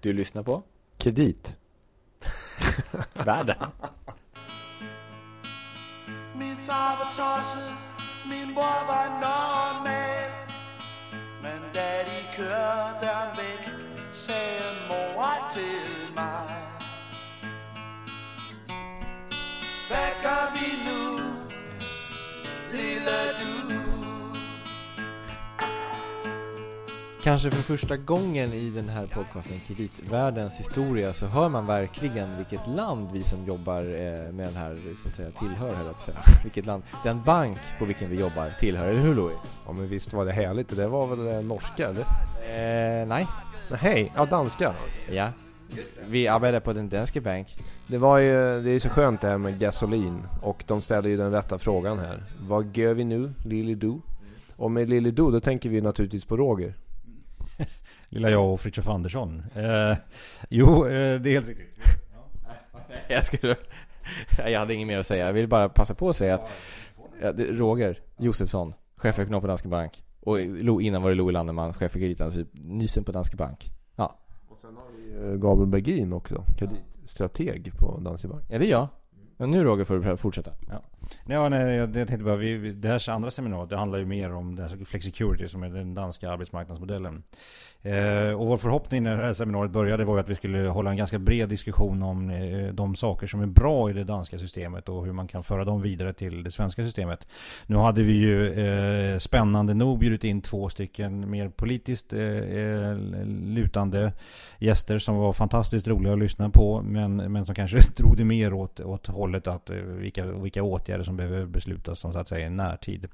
Du lyssnar på Kredit. Världen. Min far var tosset, min bror var norrman Men da de Kanske för första gången i den här podcasten Kreditvärldens historia så hör man verkligen vilket land vi som jobbar eh, med den här så att säga tillhör, höll jag. Vilket land den bank på vilken vi jobbar tillhör, eller hur Louis? Ja men visst var det härligt. Det där var väl eh, norska eller? Eh, nej. Nej, ja danska. Ja. Vi arbetar på den danska bank. Det var ju, det är så skönt det här med gasolin. Och de ställer ju den rätta frågan här. Vad gör vi nu, Lily Do? Och med Lily Do, då tänker vi naturligtvis på Roger. Lilla jag och Fritiof Andersson. Eh, jo, eh, det är helt riktigt. Jag skulle... Jag hade inget mer att säga. Jag vill bara passa på att säga att ja, det- Roger Josefsson, chefekonom på Danske Bank. Och Lo, innan var det Louis Landeman, chef för kreditanalysen på Danske Bank. Ja, Och sen har vi ju Gabriel Bergin också, kreditstrateg på Danske Bank. ja det är jag. Men nu Roger får du fortsätta. Nej, ja, nej, jag, jag tänkte bara, vi, det här andra seminariet, det handlar ju mer om det här flexicurity som är den danska arbetsmarknadsmodellen. Eh, och vår förhoppning när det här seminariet började var ju att vi skulle hålla en ganska bred diskussion om eh, de saker som är bra i det danska systemet och hur man kan föra dem vidare till det svenska systemet. Nu hade vi ju eh, spännande nog bjudit in två stycken mer politiskt eh, eh lutande gäster som var fantastiskt roliga att lyssna på men, men som kanske drog det mer åt, åt hållet att eh, vilka, vilka åtgärder som behöver beslutas som så att säga i närtid.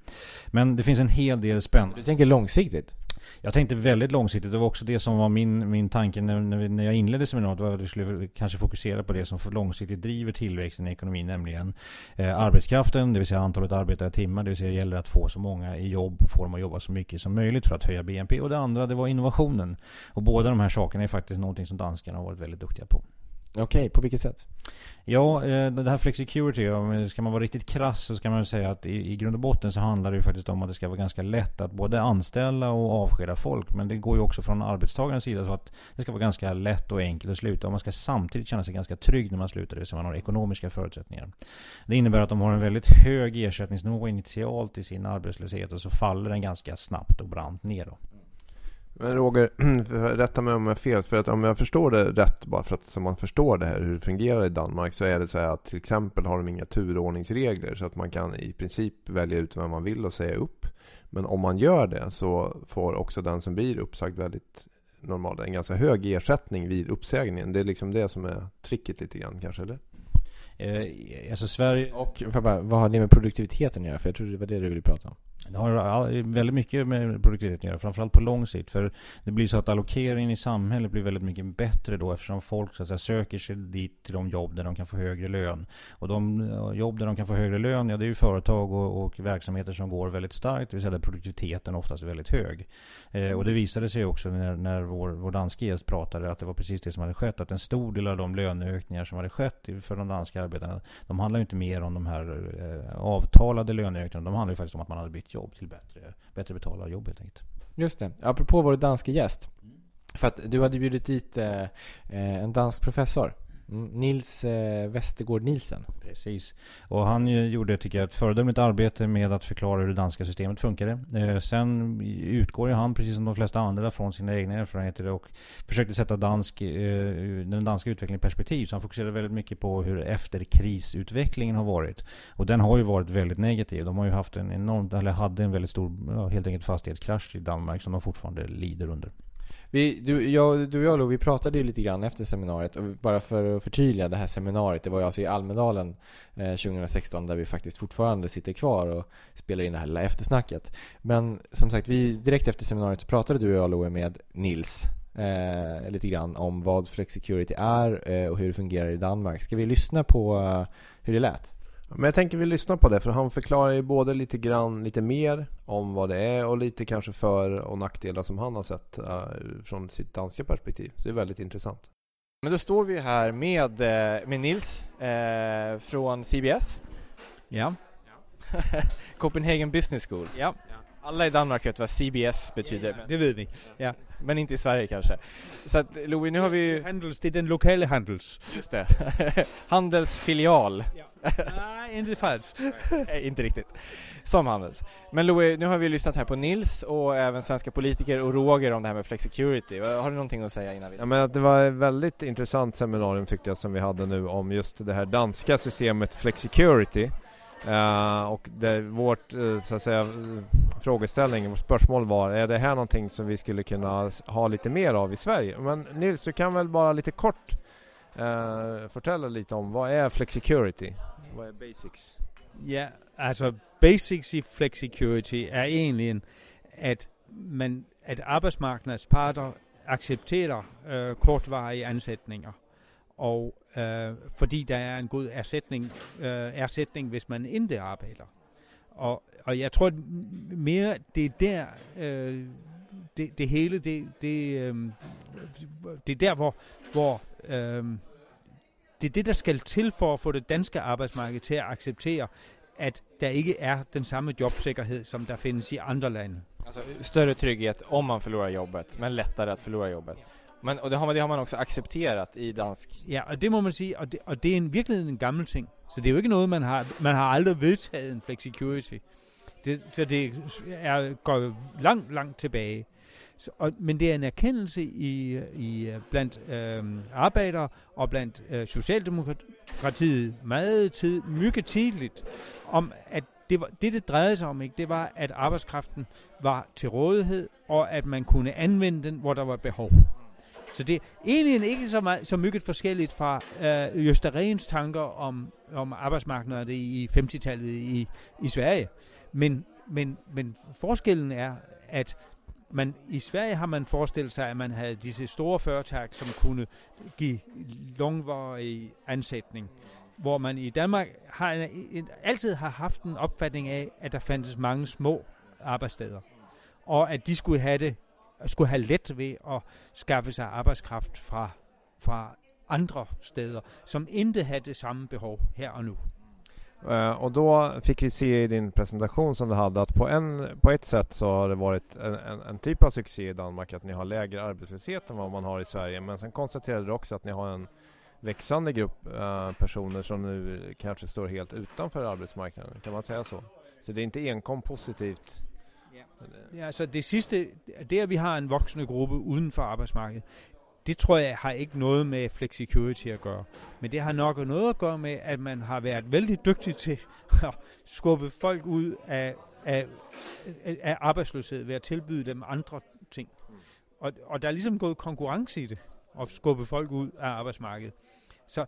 Men det finns en hel del spännande Du tänker långsiktigt? jag tänkte väldigt långsiktigt. Det var också det som var min, min tanke när, när, jag inledde seminariet. Var att vi skulle kanske fokusera på det som för långsiktigt driver tillväxten i ekonomin. Nämligen eh, arbetskraften, det vill säga antalet arbetade timmar. Det vill säga det gäller att få så många i jobb och få dem att jobba så mycket som möjligt för att höja BNP. Och det andra det var innovationen. Och båda de här sakerna är faktiskt någonting som danskarna har varit väldigt duktiga på. Okej, på vilket sätt? Ja, eh, det här flexicurity, ska man vara riktigt krass så ska man säga att i, i grund och botten så handlar det ju faktiskt om att det ska vara ganska lätt att både anställa och avskeda folk. Men det går ju också från arbetstagarens sida så att det ska vara ganska lätt och enkelt att sluta. Och man ska samtidigt känna sig ganska trygg när man slutar, det vill säga man har ekonomiska förutsättningar. Det innebär att de har en väldigt hög ersättningsnivå initialt i sin arbetslöshet och så faller den ganska snabbt och brant ner då. Men Roger, rätta mig om jag har fel. För att om jag förstår det rätt, bara för att så man förstår det här hur det fungerar i Danmark, så är det så här att till exempel har de inga turordningsregler. Så att man kan i princip välja ut vem man vill och säga upp. Men om man gör det så får också den som blir uppsagd väldigt normalt en ganska hög ersättning vid uppsägningen. Det är liksom det som är tricket lite grann kanske, eller? Eh, alltså Sverige... Och bara, vad har det med produktiviteten att göra? För jag trodde det var det du ville prata om. Det har väldigt mycket med produktivitet att göra, framförallt på lång sikt. För det blir så att allokeringen i samhället blir väldigt mycket bättre då eftersom folk så att säga, söker sig dit till de jobb där de kan få högre lön. Och de jobb där de kan få högre lön, ja det är ju företag och, och verksamheter som går väldigt starkt, det vill säga där produktiviteten oftast är väldigt hög. Eh, och det visade sig också när, när vår, vår danske gäst pratade att det var precis det som hade skett. Att en stor del av de löneökningar som hade skett för de danska arbetarna, de handlar ju inte mer om de här eh, avtalade löneökningarna. De handlar ju faktiskt om att man hade bytt jobb till bättre, bättre betalda jobb helt enkelt. Just det. Apropå vår danske gäst. För att du hade bjudit dit eh, eh en dansk professor. Mm, Nils eh, Westergård Nielsen. Precis. Och han ju gjorde, tycker jag, ett föredömligt arbete med att förklara hur det danska systemet funkade. Eh, sen utgår ju han, precis som de flesta andra, från sina egna erfarenheter och försökte sätta dansk, eh, den danska utvecklingen i perspektiv. Så han fokuserade väldigt mycket på hur efterkrisutvecklingen har varit. Och den har ju varit väldigt negativ. De har ju haft en enorm, eller hade en väldigt stor, ja, helt enkelt fastighetskrasch i Danmark som de fortfarande lider under. Vi, du, jag, du och jag Lo, vi pratade ju lite grann efter seminariet. Och bara för att förtydliga det här seminariet. Det var ju alltså i Almedalen eh, 2016 där vi faktiskt fortfarande sitter kvar och spelar in det här lilla eftersnacket. Men som sagt, vi, direkt efter seminariet så pratade du och jag Lo, med Nils. Eh, lite grann om vad Flexicurity är eh, och hur det fungerar i Danmark. Ska vi lyssna på eh, hur det lät? Men jag tänker vi lyssnar på det för han förklarar ju både lite grann, lite mer om vad det är och lite kanske för och nackdelar som han har sett eh, från sitt danska perspektiv. Så det är väldigt intressant. Men då står vi här med, eh, med Nils eh, från CBS. Ja. Copenhagen Business School. Ja. Alla i Danmark vet vad CBS betyder, men, Det ved vi. Ja. men inte i Sverige kanske. Så att Louis, nu har vi ju, Handels, det er den lokale Handels. just det, Handels filial. Nej, inte falskt. Nej, inte riktigt. Som Handels. Men Louis, nu har vi lyssnat här på Nils och även svenska politiker och Roger om det här med flexicurity. Har du någonting att säga innan vi... Ja, men att det var ett väldigt intressant seminarium tyckte jag som vi hade nu om just det här danska systemet Flexicurity. Uh, och det, vårt uh, så att säga, uh, frågeställning, vårt spörsmål var, är det här någonting som vi skulle kunna ha lite mer av i Sverige? Men Nils, du kan väl bara lite kort Eh, uh, fortælle lite om, vad är Flexicurity? Vad är basics? Ja, alltså basics i flexicurity är egentligen att man, att arbetsmarknadens parter accepterar uh, øh, kortvariga ansättningar. Och øh, uh, fordi der er en god ersättning, uh, øh, ersättning hvis man inte arbetar. Och, och jag tror att mer det är där uh, det, det hela, det, det, um, det är där var, var um, det er det, der skal til for at få det danske arbejdsmarked til at acceptere, at der ikke er den samme jobsikkerhed, som der findes i andre lande. Alltså större trygghet om man förlorar jobbet, men lättare att förlora jobbet. Men, och det har, man, det har man också accepterat i dansk... Ja, og det må man sige, og det, og det er en virkeligheden en gammel ting. Så det er jo ikke noget, man har, man har aldrig vedtaget en flexicurity. Det, så det er, går jo langt, langt tilbage. Så, og, men det er en erkendelse i, i blandt øh, arbejdere og blandt øh, Socialdemokratiet meget tid, mycket tidligt, om at det, var, det, det drejede sig om, ikke, det var, at arbejdskraften var til rådighed, og at man kunne anvende den, hvor der var behov. Så det er egentlig ikke så, meget, så mygget forskelligt fra øh, Gösta Rehns tanker om, om arbejdsmarkedet i 50-tallet i, i Sverige. Men, men, men forskellen er, at man, i Sverige har man forestillet sig, at man havde disse store foretag, som kunne give langvarig ansætning. Hvor man i Danmark har en, en, altid har haft en opfatning af, at der fandtes mange små arbejdssteder. Og at de skulle have det skulle have let ved at skaffe sig arbejdskraft fra, fra andre steder, som inte havde det samme behov her og nu. Uh, och då fick vi se i din presentation som du hade att på, en, på ett sätt så har det varit en, en, en typ av succé i Danmark att ni har lägre arbetslöshet än vad man har i Sverige. Men sen konstaterade du också att ni har en växande grupp uh, personer som nu kanske står helt utanför arbetsmarknaden. Kan man säga så? Så det är inte enkom positivt Ja, så det sidste, det vi har en voksende gruppe uden for arbejdsmarkedet, det tror jeg har ikke noget med flexicurity at gøre. Men det har nok noget at gøre med, at man har været vældig dygtig til at skubbe folk ud af, af, af arbejdsløshed ved at tilbyde dem andre ting. Og, og der er ligesom gået konkurrence i det, at skubbe folk ud af arbejdsmarkedet. Så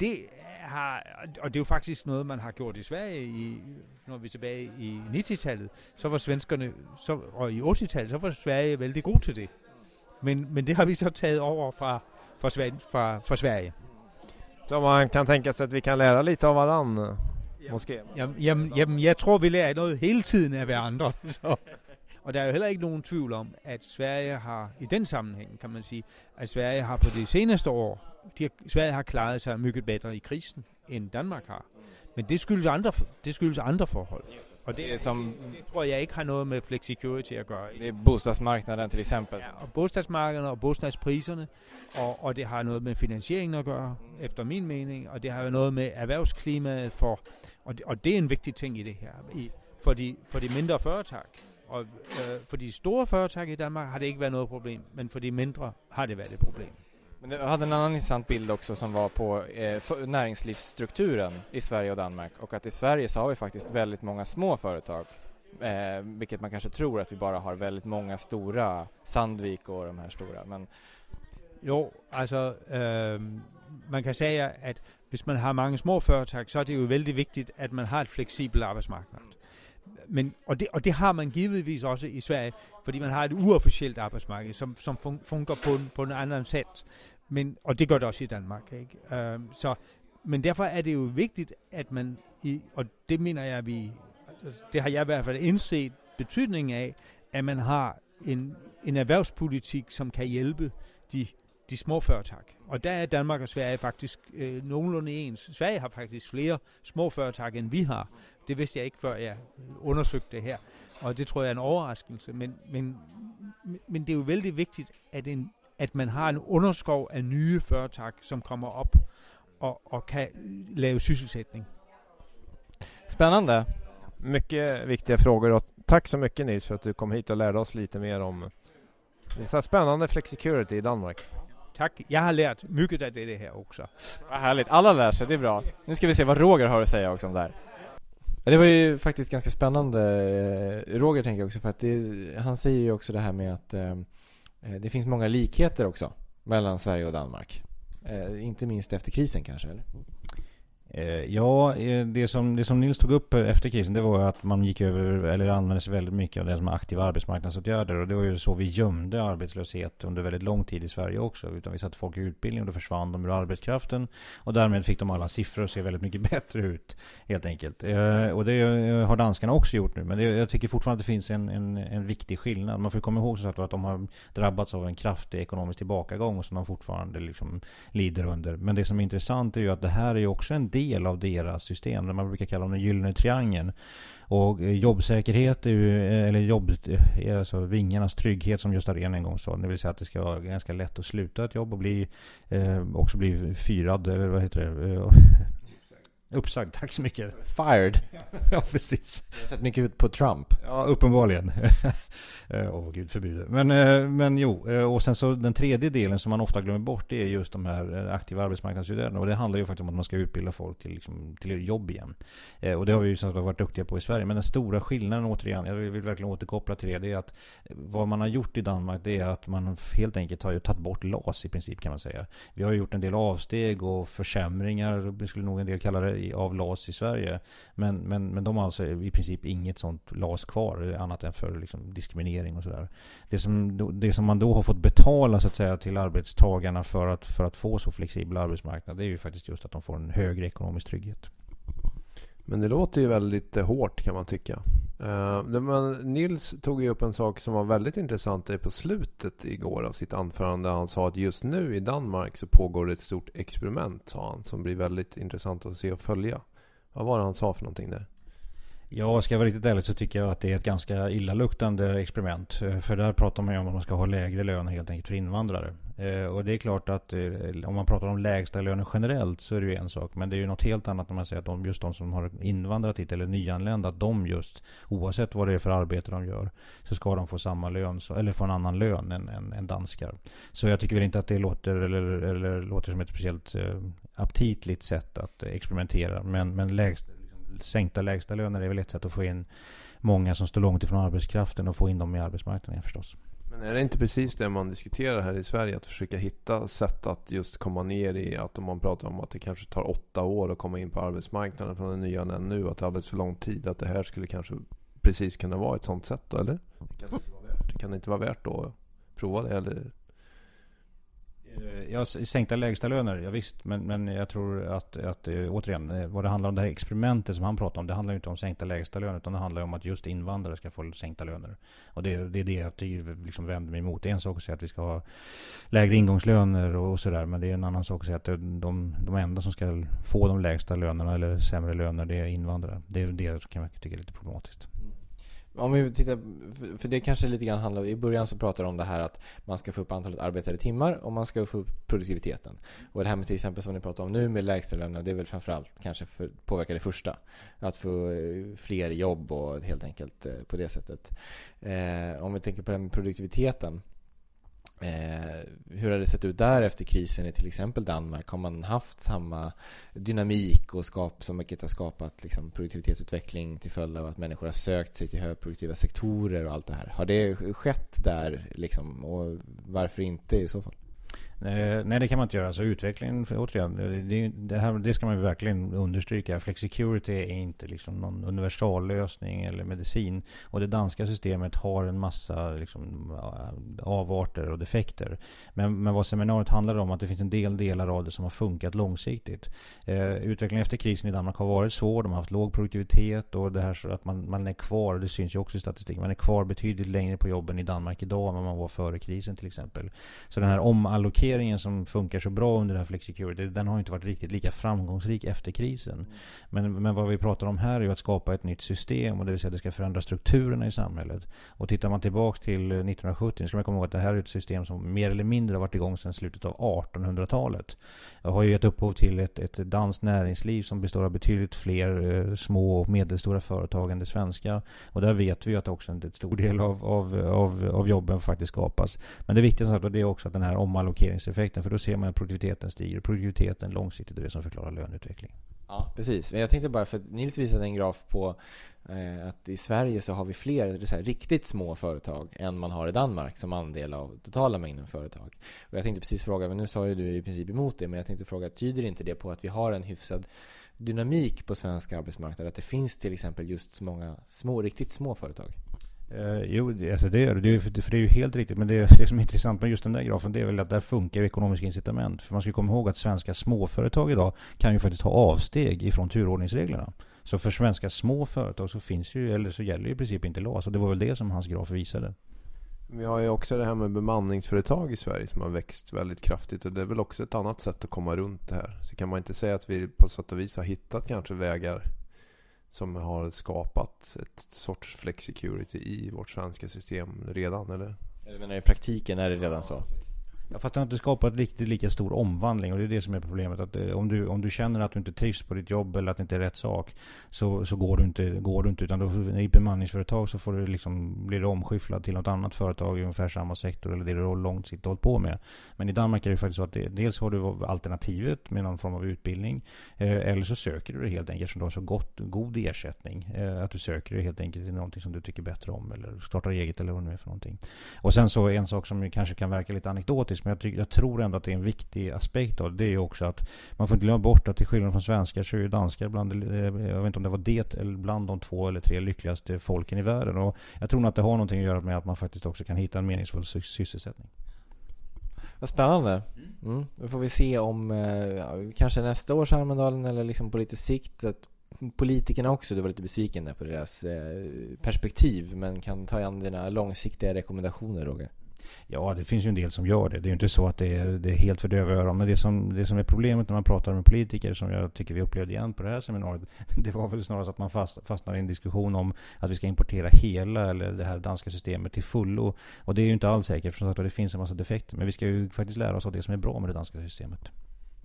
det har, og det er jo faktisk noget, man har gjort i Sverige, i, når vi er tilbage i 90-tallet, så var svenskerne, så, og i 80-tallet, så var Sverige vældig god til det. Men, men det har vi så taget over fra, fra, Sverige. Så man kan tänka sig att vi kan lära lite av varandra, måske? Jamen, jamen, jamen, jeg tror, vi lærer noget hele tiden af hverandre. Så. Og der er jo heller ikke nogen tvivl om, at Sverige har, i den sammenhæng kan man sige, at Sverige har på de seneste år, de har, Sverige har klaret sig mygget bedre i krisen, end Danmark har. Men det skyldes andre, det skyldes andre forhold. Og det, Det är som det tror jeg ikke har noget med flexicurity at gøre. det är bostadsmarknaden till exempel. Ja, og bostadsmarkederne og bostadspriserne, og, og det har noget med finansieringen at gøre, efter min mening, og det har noget med erhvervsklimaet for, og det, og det er en vigtig ting i det her, i, for, de, for de mindre foretag. Og øh, for de store foretag i Danmark har det ikke været noget problem, men for de mindre har det været et problem. Men jag hade en annan intressant bild också som var på eh, näringslivsstrukturen i Sverige och Danmark och att i Sverige så har vi faktiskt väldigt många små företag. Eh, vilket man kanske tror att vi bara har väldigt många stora, Sandvik och de här stora. Men Jo, alltså eh, man kan säga att om man har många små företag så är det ju väldigt viktigt att man har ett flexibelt arbetsmarknad. Men, och, det, och det har man givetvis också i Sverige, för man har ett uofficielt arbetsmarknad som, som fun- på en, på en annan sätt. Men, og det gør det også i Danmark. Ikke? Øh, så, men derfor er det jo vigtigt, at man, i, og det mener jeg, at vi, det har jeg i hvert fald indset betydningen af, at man har en, en erhvervspolitik, som kan hjælpe de de små företag. Och där är Danmark och Sverige faktiskt øh, nogenlunde ens. Sverige har faktiskt fler små företag än vi har. Det visste jag inte før jag undersökte det här. Och det tror jag är en overraskelse. Men, men, men det är ju väldigt viktigt att, en, att man har en underskov av nya företag som kommer upp och, och kan lave sysselsättning. Spännande. Mycket viktiga frågor och tack så mycket Nils för att du kom hit och lärde oss lite mer om det så spännande flexicurity i Danmark. Tack, jag har lärt mycket av det här också. Vad härligt, alla lär sig, det är bra. Nu ska vi se vad Roger har att säga också om det här. Det var ju faktiskt ganska spännande. Eh, Roger tänker jag också för att det, han säger ju också det här med att eh, Eh, det finns många likheter också mellan Sverige och Danmark. Eh, inte minst efter krisen kanske, eller? Eh, ja, eh, det som, det som Nils tog upp eh, efter krisen det var ju att man gick över, eller använde sig väldigt mycket av det som är aktiva arbetsmarknadsåtgärder. Och det var ju så vi gömde arbetslöshet under väldigt lång tid i Sverige också. Utan vi satte folk i utbildning och då försvann de ur arbetskraften. Och därmed fick de alla siffror att se väldigt mycket bättre ut. Helt enkelt. Och det har danskarna också gjort nu. Men det, jag tycker fortfarande att det finns en, en, en viktig skillnad. Man får komma ihåg så att, att de har drabbats av en kraftig ekonomisk tillbakagång som de fortfarande liksom lider under. Men det som är intressant är ju att det här är ju också en del av deras system. Det man brukar kalla den gyllene triangeln. Och eh, jobbsäkerhet är ju, eh, eller jobb, eh, är alltså vingarnas trygghet som Gösta Rehn en gång sa. Det vill säga att det ska vara ganska lätt att sluta ett jobb och bli, eh, också bli fyrad, eller vad heter det? Uppsagd, tack så mycket. Fired. ja, precis. Jag har sett mycket ut på Trump. Ja, uppenbarligen. Eh, Åh, gud förbjude. Men, eh, men jo, eh, och sen så den tredje delen som man ofta glömmer bort det är just de här aktiva arbetsmarknadsåtgärderna. Och det handlar ju faktiskt om att man ska utbilda folk till, liksom, till jobb igen. Och det har vi ju som sagt varit duktiga på i Sverige. Men den stora skillnaden återigen, jag vill verkligen återkoppla till det, det är att vad man har gjort i Danmark det är att man helt enkelt har ju tagit bort LAS i princip kan man säga. Vi har ju gjort en del avsteg och försämringar, det skulle nog en del kalla det, i- av LAS i Sverige. Men, men, men de har alltså i princip inget sånt LAS kvar, annat än för liksom diskriminering och sådär. Det som, det som man då har fått betala så att säga till arbetstagarna för att, för att få så flexibel arbetsmarknad, det är ju faktiskt just att de får en högre ekonomisk trygghet. Men det låter ju väldigt eh, hårt kan man tycka. Eh, uh, men Nils tog ju upp en sak som var väldigt intressant på slutet igår av sitt anförande. Han sa att just nu i Danmark så pågår det ett stort experiment, sa han, som blir väldigt intressant att se och följa. Vad var det han sa för någonting där? Ja, ska jag vara riktigt ärlig så tycker jag att det är ett ganska illaluktande experiment. Eh, för där pratar man ju om att man ska ha lägre löner helt enkelt för invandrare. Eh, och det är klart att eh, om man pratar om lägsta löner generellt så är det ju en sak. Men det är ju något helt annat när man säger att de, just de som har invandrat hit eller nyanlända, att de just, oavsett vad det är för arbete de gör, så ska de få samma lön, eller få en annan lön än, än, än danskar. Så jag tycker väl inte att det låter, eller, eller låter som ett speciellt aptitligt sätt att experimentera. Men, men lägst, sänkta lägsta löner är väl ett sätt att få in många som står långt ifrån arbetskraften och få in dem i arbetsmarknaden förstås. Men är det inte precis det man diskuterar här i Sverige? Att försöka hitta sätt att just komma ner i att om man pratar om att det kanske tar åtta år att komma in på arbetsmarknaden från en nyanländ nu, att det är alldeles för lång tid. Att det här skulle kanske precis kunna vara ett sånt sätt då, eller? Kan det inte vara värt, kan det inte vara värt då att prova det? Eller? Eh, jag, sänkta lägsta löner, ja, visst. Men, men jag tror att, att eh, återigen, eh, vad det handlar om det här experimentet som han pratar om. Det handlar ju inte om sänkta lägsta löner. Utan det handlar om att just invandrare ska få sänkta löner. Och det, det är det jag liksom vänder mig emot. Det är en sak att säga att vi ska ha lägre ingångslöner och, och sådär. Men det är en annan sak att säga att de, de enda som ska få de lägsta lönerna eller sämre löner, det är invandrare. Det är det som kan jag tycka är lite problematiskt. Mm. Om vi tittar, för- det kanske lite grann handlar, i början så pratade de om det här att man ska få upp antalet arbetade timmar och man ska få upp produktiviteten. Och det här med till exempel som ni pratar om nu med lägstalönerna, det är väl framförallt kanske för, påverka det första. Att få eh, fler jobb och helt enkelt eh, på det sättet. Eh, om vi tänker på det här med produktiviteten. Eh, hur har det sett ut där efter krisen i till exempel Danmark? Har man haft samma dynamik och skap, som vilket har skapat liksom, produktivitetsutveckling till följd av att människor har sökt sig till högproduktiva sektorer och allt det här? Har det skett där liksom? Och varför inte i så fall? Eh, nej det kan man inte göra. Alltså utvecklingen, för, återigen, det, det, här, det ska man verkligen understryka. Flexicurity är inte liksom någon universallösning eller medicin. Och det danska systemet har en massa liksom, eh, avarter och defekter. Men, men vad seminariet handlar om att det finns en del delar av det som har funkat långsiktigt. Eh, utvecklingen efter krisen i Danmark har varit svår. De har haft låg produktivitet och det här så att man, man är kvar, det syns ju också i statistiken, man är kvar betydligt längre på jobben i Danmark idag än vad man var före krisen till exempel. Så den här omallokeringen omallokeringen som funkar så bra under det här Flexicurity, den har inte varit riktigt lika framgångsrik efter krisen. Men, men vad vi pratar om här är ju att skapa ett nytt system, och det vill säga att det ska förändra strukturerna i samhället. Och tittar man tillbaks till 1970, ska man komma ihåg att det här är ett system som mer eller mindre har varit igång sedan slutet av 1800-talet. Det har ju gett upphov till ett, ett danskt näringsliv som består av betydligt fler eh, små och medelstora företag än det svenska. Och där vet vi ju att också en stor del av, av, av, av jobben faktiskt skapas. Men det viktigaste är också att den här omallokeringseffekten, för då ser man att produktiviteten stiger. Produktiviteten långsiktigt är det som förklarar löneutveckling. Ja, precis. Men jag tänkte bara, för Nils visade en graf på eh, att i Sverige så har vi fler så här, riktigt små företag än man har i Danmark som andel av totala mängden företag. Och jag tänkte precis fråga, men nu sa ju du i princip emot det, men jag tänkte fråga, tyder inte det på att vi har en hyfsad dynamik på svensk arbetsmarknad? Att det finns till exempel just så många små, riktigt små företag? Eh, jo, det, alltså det gör det. För, för det är ju helt riktigt. Men det, det som är intressant med just den där grafen det är väl att där funkar ekonomiska incitament. För man ska komma ihåg att svenska småföretag idag kan ju faktiskt ha avsteg ifrån turordningsreglerna. Så för svenska små företag så finns ju, eller så gäller ju i princip inte LAS. Och det var väl det som hans graf visade. Vi har ju också det här med bemanningsföretag i Sverige som har växt väldigt kraftigt och det är väl också ett annat sätt att komma runt det här. Så kan man inte säga att vi på sätt och vis har hittat kanske vägar som har skapat ett sorts flexicurity i vårt svenska system redan, eller? Eller menar i praktiken är det redan så? Ja, fast det har inte skapat riktigt lika stor omvandling och det är det som är problemet. Att eh, om, du, om du känner att du inte trivs på ditt jobb eller att det inte är rätt sak så, så går, du inte, går du inte. Utan då, i bemanningsföretag så får du liksom, blir du omskyfflad till något annat företag i ungefär samma sektor eller det du har långsiktigt hållit på med. Men i Danmark är det faktiskt så att det, dels har du alternativet med någon form av utbildning. Eh, eller så söker du det helt enkelt som du har så gott, god ersättning. Eh, att du söker det helt enkelt till någonting som du tycker bättre om eller startar eget eller vad det nu är för någonting. Och sen så en sak som kanske kan verka lite anekdotisk men jag, tycker, jag tror ändå att det är en viktig aspekt av det. Det är ju också att man får inte glömma bort att till skillnad från svenskar så är ju danskar bland, eh, jag vet inte om det var det, eller bland de två eller tre lyckligaste folken i världen. Och jag tror nog att det har någonting att göra med att man faktiskt också kan hitta en meningsfull sysselsättning. Vad spännande. Mm. Då får vi se om eh, ja, kanske nästa års Almedalen eller liksom på lite sikt att politikerna också, du var lite besviken där på deras eh, perspektiv men kan ta igen dina långsiktiga rekommendationer Roger. Ja, det finns ju en del som gör det. Det är ju inte så att det är, det är helt för döva öron. Men det som, det som är problemet när man pratar med politiker, som jag tycker vi upplevde igen på det här seminariet, det var väl snarast att man fast, fastnar i en diskussion om att vi ska importera hela eller det här danska systemet till fullo. Och det är ju inte alls säkert, för det finns en massa defekter. Men vi ska ju faktiskt lära oss av det som är bra med det danska systemet.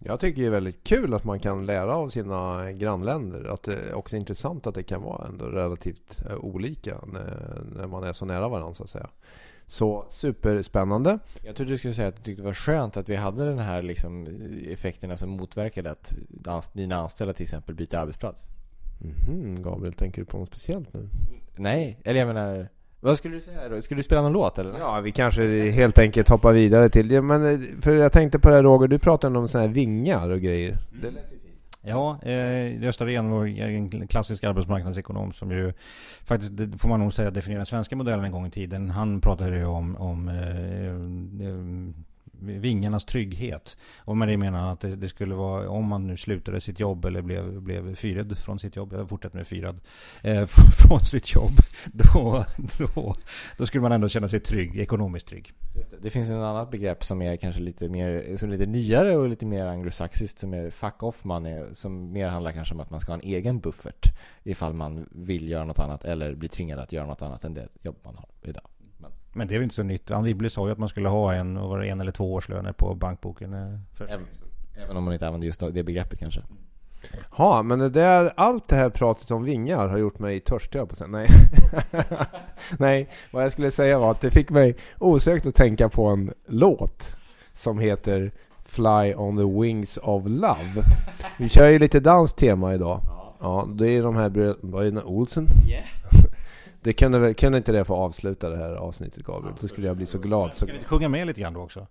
Jag tycker det är väldigt kul att man kan lära av sina grannländer. Att det är också intressant att det kan vara ändå relativt eh, olika när, när man är så nära varandra så att säga. Så superspännande. Jag trodde du skulle säga att du tyckte det var skönt att vi hade den här liksom effekterna som motverkade att dina anställda till exempel byter arbetsplats. Mm Gabriel, tänker du på något speciellt nu? Nej, eller jag menar vad skulle du säga då? Skulle du spela någon låt eller? Ja, vi kanske helt enkelt hoppar vidare till... Ja, men, eh, för jag tänkte på det här Roger, du pratade om sådana här vingar och grejer. Mm. Ja, eh, Gösta Rehn var en klassisk arbetsmarknadsekonom som ju faktiskt, det får man nog säga, definierade den svenska modellen en gång i tiden. Han pratade ju om, om eh, eh vingarnas trygghet. Och med det menar han att det, det, skulle vara, om man nu slutade sitt jobb eller blev, blev fyrad från sitt jobb, jag fortsätter med fyrad, eh, från sitt jobb, då, då, då skulle man ändå känna sig trygg, ekonomiskt trygg. Det. det. finns ett annat begrepp som är kanske lite mer, som är lite nyare och lite mer anglosaxiskt som är fuck off money, som mer handlar kanske om att man ska ha en egen buffert ifall man vill göra något annat eller blir tvingad att göra något annat än det jobb man har idag. Men det är väl inte så nytt. Anne Wibble sa ju att man skulle ha en, var en eller två årslöner på bankboken. Eh, för... Även, även, om man inte använder just det begreppet kanske. Ja, men det där, allt det här pratet om vingar har gjort mig törstig på sen. Nej. Nej, vad jag skulle säga var att det fick mig osökt att tänka på en låt som heter Fly on the wings of love. Vi kör ju lite danstema idag. Ja, det är de här bröderna Olsen. Yeah. Det kunde, väl, kunde inte det få avsluta det här avsnittet Gabriel? Så skulle jag bli så glad. Så... Ska vi inte sjunga med lite grann då också?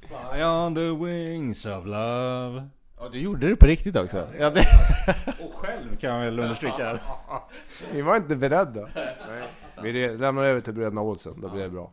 Fly on the wings of love Ja, du gjorde det på riktigt också. Ja, det... Och själv kan jag väl understryka. Vi var inte beredda. Nej. Vi lämnar över till bröderna Olsen, då blir det bra.